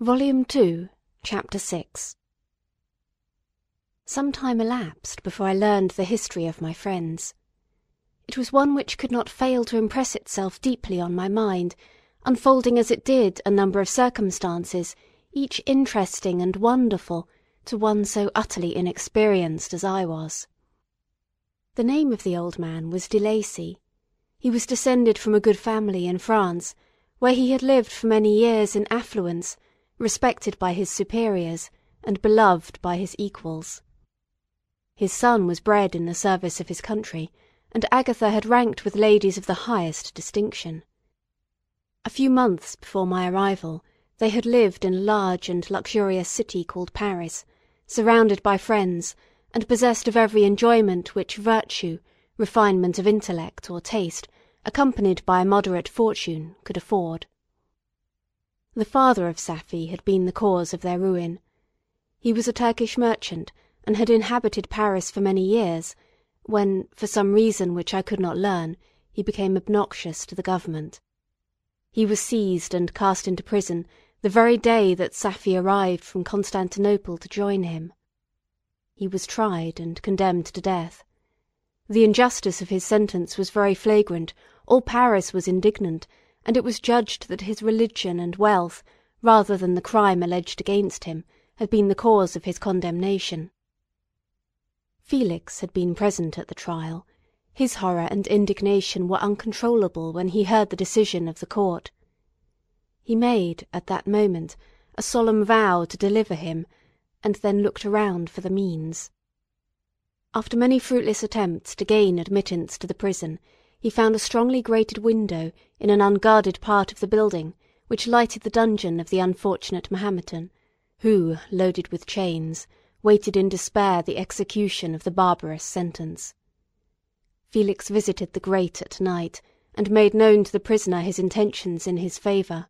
Volume Two, Chapter VI Some time elapsed before I learned the history of my friends. It was one which could not fail to impress itself deeply on my mind, unfolding as it did a number of circumstances, each interesting and wonderful, to one so utterly inexperienced as I was. The name of the old man was De Lacy. He was descended from a good family in France, where he had lived for many years in affluence, respected by his superiors, and beloved by his equals. His son was bred in the service of his country, and Agatha had ranked with ladies of the highest distinction. A few months before my arrival, they had lived in a large and luxurious city called Paris, surrounded by friends, and possessed of every enjoyment which virtue, refinement of intellect, or taste, accompanied by a moderate fortune, could afford. The father of Safie had been the cause of their ruin. He was a Turkish merchant, and had inhabited Paris for many years, when, for some reason which I could not learn, he became obnoxious to the government. He was seized and cast into prison the very day that Safie arrived from Constantinople to join him. He was tried and condemned to death. The injustice of his sentence was very flagrant, all Paris was indignant, and it was judged that his religion and wealth, rather than the crime alleged against him, had been the cause of his condemnation. Felix had been present at the trial. His horror and indignation were uncontrollable when he heard the decision of the court. He made, at that moment, a solemn vow to deliver him, and then looked around for the means. After many fruitless attempts to gain admittance to the prison, he found a strongly grated window in an unguarded part of the building, which lighted the dungeon of the unfortunate Mahometan, who, loaded with chains, waited in despair the execution of the barbarous sentence. Felix visited the grate at night, and made known to the prisoner his intentions in his favour.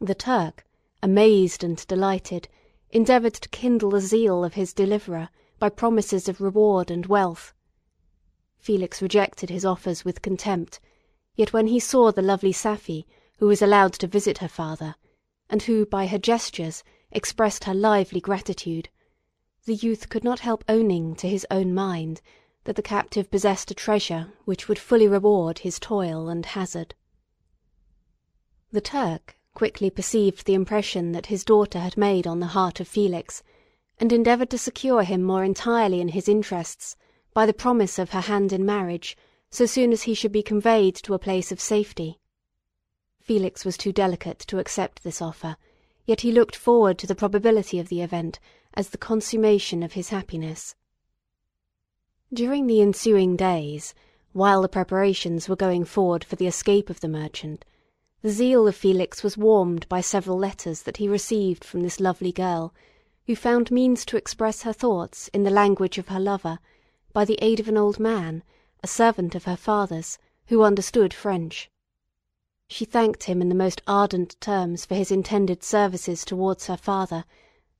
The Turk, amazed and delighted, endeavoured to kindle the zeal of his deliverer by promises of reward and wealth. Felix rejected his offers with contempt, yet when he saw the lovely Safie, who was allowed to visit her father, and who by her gestures expressed her lively gratitude, the youth could not help owning to his own mind that the captive possessed a treasure which would fully reward his toil and hazard. The Turk quickly perceived the impression that his daughter had made on the heart of Felix, and endeavoured to secure him more entirely in his interests by the promise of her hand in marriage so soon as he should be conveyed to a place of safety. Felix was too delicate to accept this offer, yet he looked forward to the probability of the event as the consummation of his happiness. During the ensuing days, while the preparations were going forward for the escape of the merchant, the zeal of Felix was warmed by several letters that he received from this lovely girl, who found means to express her thoughts in the language of her lover by the aid of an old man, a servant of her father's, who understood French. She thanked him in the most ardent terms for his intended services towards her father,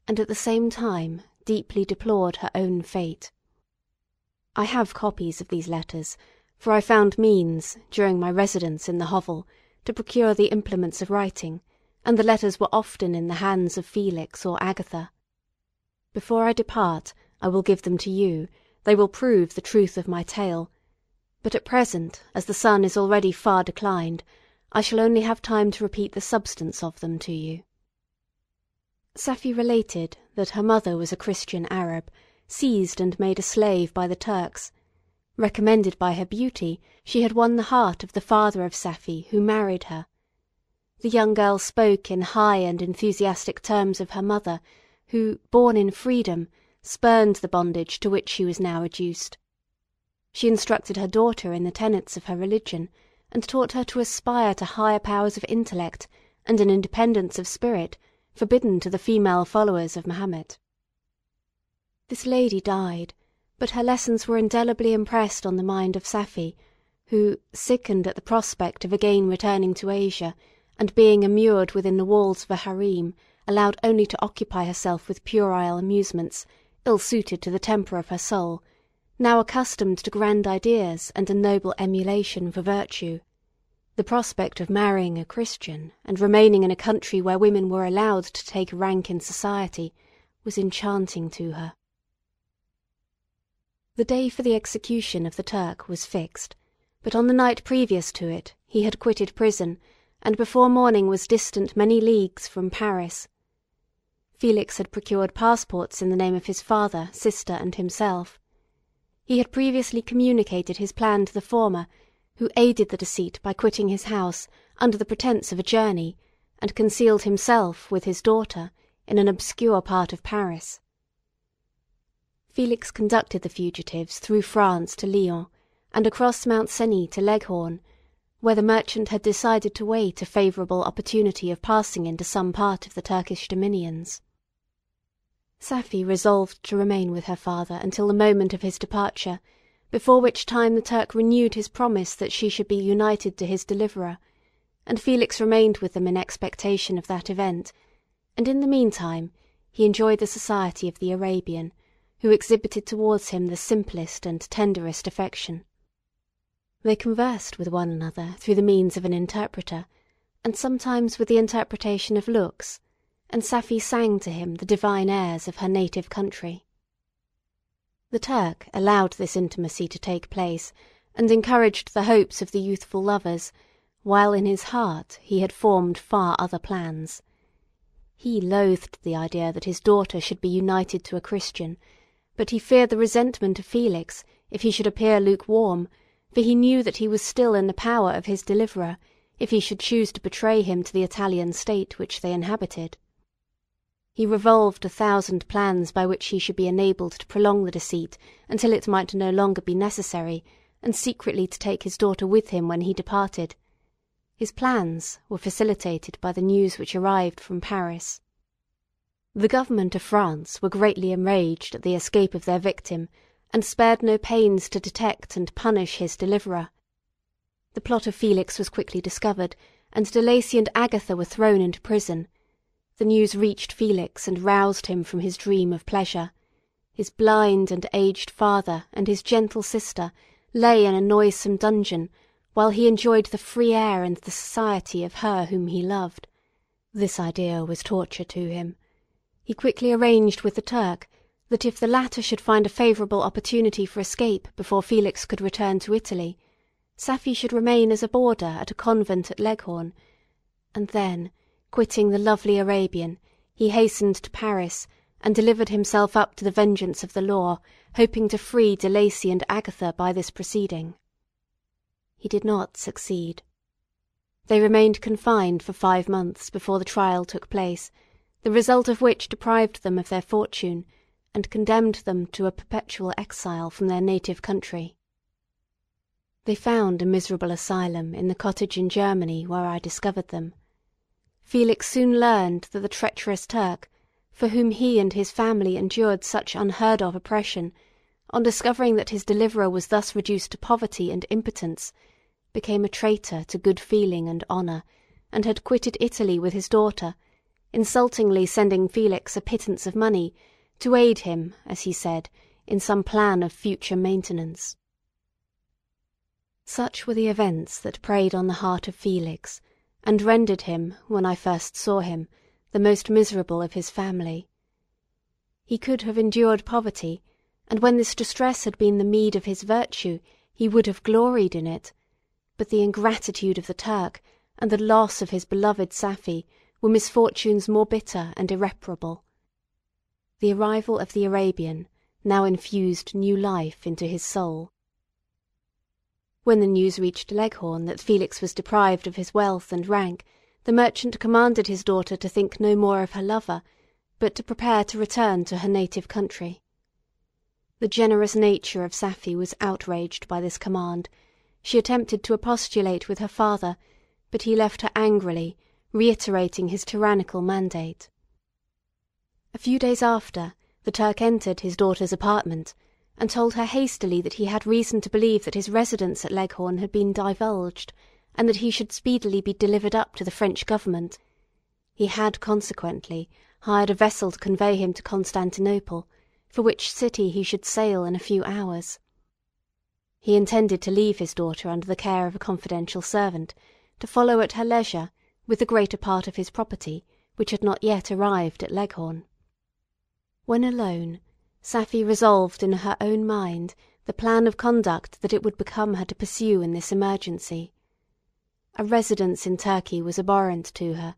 and at the same time deeply deplored her own fate. I have copies of these letters, for I found means, during my residence in the hovel, to procure the implements of writing, and the letters were often in the hands of Felix or Agatha. Before I depart, I will give them to you, they will prove the truth of my tale; but at present, as the sun is already far declined, I shall only have time to repeat the substance of them to you. Safie related that her mother was a Christian Arab, seized and made a slave by the Turks. Recommended by her beauty, she had won the heart of the father of Safie, who married her. The young girl spoke in high and enthusiastic terms of her mother, who, born in freedom, spurned the bondage to which she was now reduced. She instructed her daughter in the tenets of her religion, and taught her to aspire to higher powers of intellect and an independence of spirit forbidden to the female followers of Mahomet. This lady died, but her lessons were indelibly impressed on the mind of Safie, who, sickened at the prospect of again returning to Asia, and being immured within the walls of a harem, allowed only to occupy herself with puerile amusements, ill suited to the temper of her soul, now accustomed to grand ideas and a noble emulation for virtue. The prospect of marrying a Christian and remaining in a country where women were allowed to take rank in society was enchanting to her. The day for the execution of the Turk was fixed, but on the night previous to it he had quitted prison, and before morning was distant many leagues from Paris. Felix had procured passports in the name of his father, sister, and himself. He had previously communicated his plan to the former, who aided the deceit by quitting his house under the pretence of a journey, and concealed himself with his daughter in an obscure part of Paris. Felix conducted the fugitives through France to Lyons, and across Mount Cenis to Leghorn, where the merchant had decided to wait a favourable opportunity of passing into some part of the Turkish dominions. Safie resolved to remain with her father until the moment of his departure, before which time the Turk renewed his promise that she should be united to his deliverer, and Felix remained with them in expectation of that event, and in the meantime he enjoyed the society of the Arabian, who exhibited towards him the simplest and tenderest affection. They conversed with one another through the means of an interpreter, and sometimes with the interpretation of looks, and Safie sang to him the divine airs of her native country. The Turk allowed this intimacy to take place, and encouraged the hopes of the youthful lovers, while in his heart he had formed far other plans. He loathed the idea that his daughter should be united to a Christian, but he feared the resentment of Felix if he should appear lukewarm, for he knew that he was still in the power of his deliverer if he should choose to betray him to the Italian state which they inhabited. He revolved a thousand plans by which he should be enabled to prolong the deceit until it might no longer be necessary, and secretly to take his daughter with him when he departed. His plans were facilitated by the news which arrived from Paris. The government of France were greatly enraged at the escape of their victim, and spared no pains to detect and punish his deliverer. The plot of Felix was quickly discovered, and De Lacy and Agatha were thrown into prison. The news reached Felix and roused him from his dream of pleasure. His blind and aged father and his gentle sister lay in a noisome dungeon, while he enjoyed the free air and the society of her whom he loved. This idea was torture to him. He quickly arranged with the Turk that if the latter should find a favourable opportunity for escape before Felix could return to Italy, Safie should remain as a boarder at a convent at Leghorn, and then, quitting the lovely Arabian, he hastened to Paris and delivered himself up to the vengeance of the law, hoping to free De Lacy and Agatha by this proceeding. He did not succeed. They remained confined for five months before the trial took place, the result of which deprived them of their fortune, and condemned them to a perpetual exile from their native country. They found a miserable asylum in the cottage in Germany where I discovered them. Felix soon learned that the treacherous Turk, for whom he and his family endured such unheard of oppression, on discovering that his deliverer was thus reduced to poverty and impotence, became a traitor to good feeling and honour, and had quitted Italy with his daughter insultingly sending Felix a pittance of money to aid him, as he said, in some plan of future maintenance. Such were the events that preyed on the heart of Felix, and rendered him, when I first saw him, the most miserable of his family. He could have endured poverty, and when this distress had been the meed of his virtue, he would have gloried in it, but the ingratitude of the Turk and the loss of his beloved Safie were misfortunes more bitter and irreparable. The arrival of the Arabian now infused new life into his soul. When the news reached Leghorn that Felix was deprived of his wealth and rank, the merchant commanded his daughter to think no more of her lover, but to prepare to return to her native country. The generous nature of Safie was outraged by this command. She attempted to expostulate with her father, but he left her angrily reiterating his tyrannical mandate. A few days after, the Turk entered his daughter's apartment, and told her hastily that he had reason to believe that his residence at Leghorn had been divulged, and that he should speedily be delivered up to the French government. He had consequently hired a vessel to convey him to Constantinople, for which city he should sail in a few hours. He intended to leave his daughter under the care of a confidential servant, to follow at her leisure with the greater part of his property, which had not yet arrived at Leghorn. When alone, Safie resolved in her own mind the plan of conduct that it would become her to pursue in this emergency. A residence in Turkey was abhorrent to her;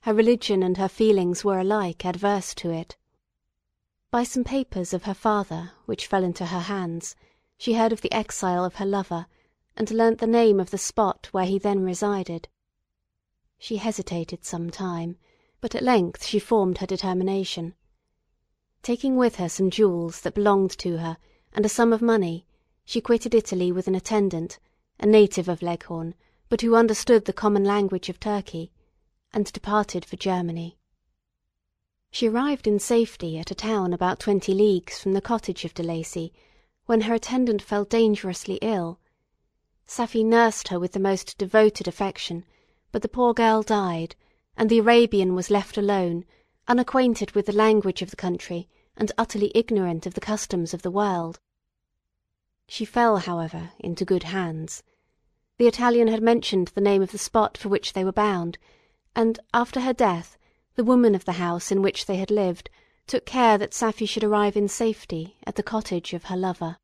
her religion and her feelings were alike adverse to it. By some papers of her father, which fell into her hands, she heard of the exile of her lover, and learnt the name of the spot where he then resided. She hesitated some time, but at length she formed her determination. Taking with her some jewels that belonged to her, and a sum of money, she quitted Italy with an attendant, a native of Leghorn, but who understood the common language of Turkey, and departed for Germany. She arrived in safety at a town about twenty leagues from the cottage of De Lacy, when her attendant fell dangerously ill. Safie nursed her with the most devoted affection, but the poor girl died, and the Arabian was left alone, unacquainted with the language of the country, and utterly ignorant of the customs of the world. She fell, however, into good hands. The Italian had mentioned the name of the spot for which they were bound, and, after her death, the woman of the house in which they had lived took care that Safie should arrive in safety at the cottage of her lover.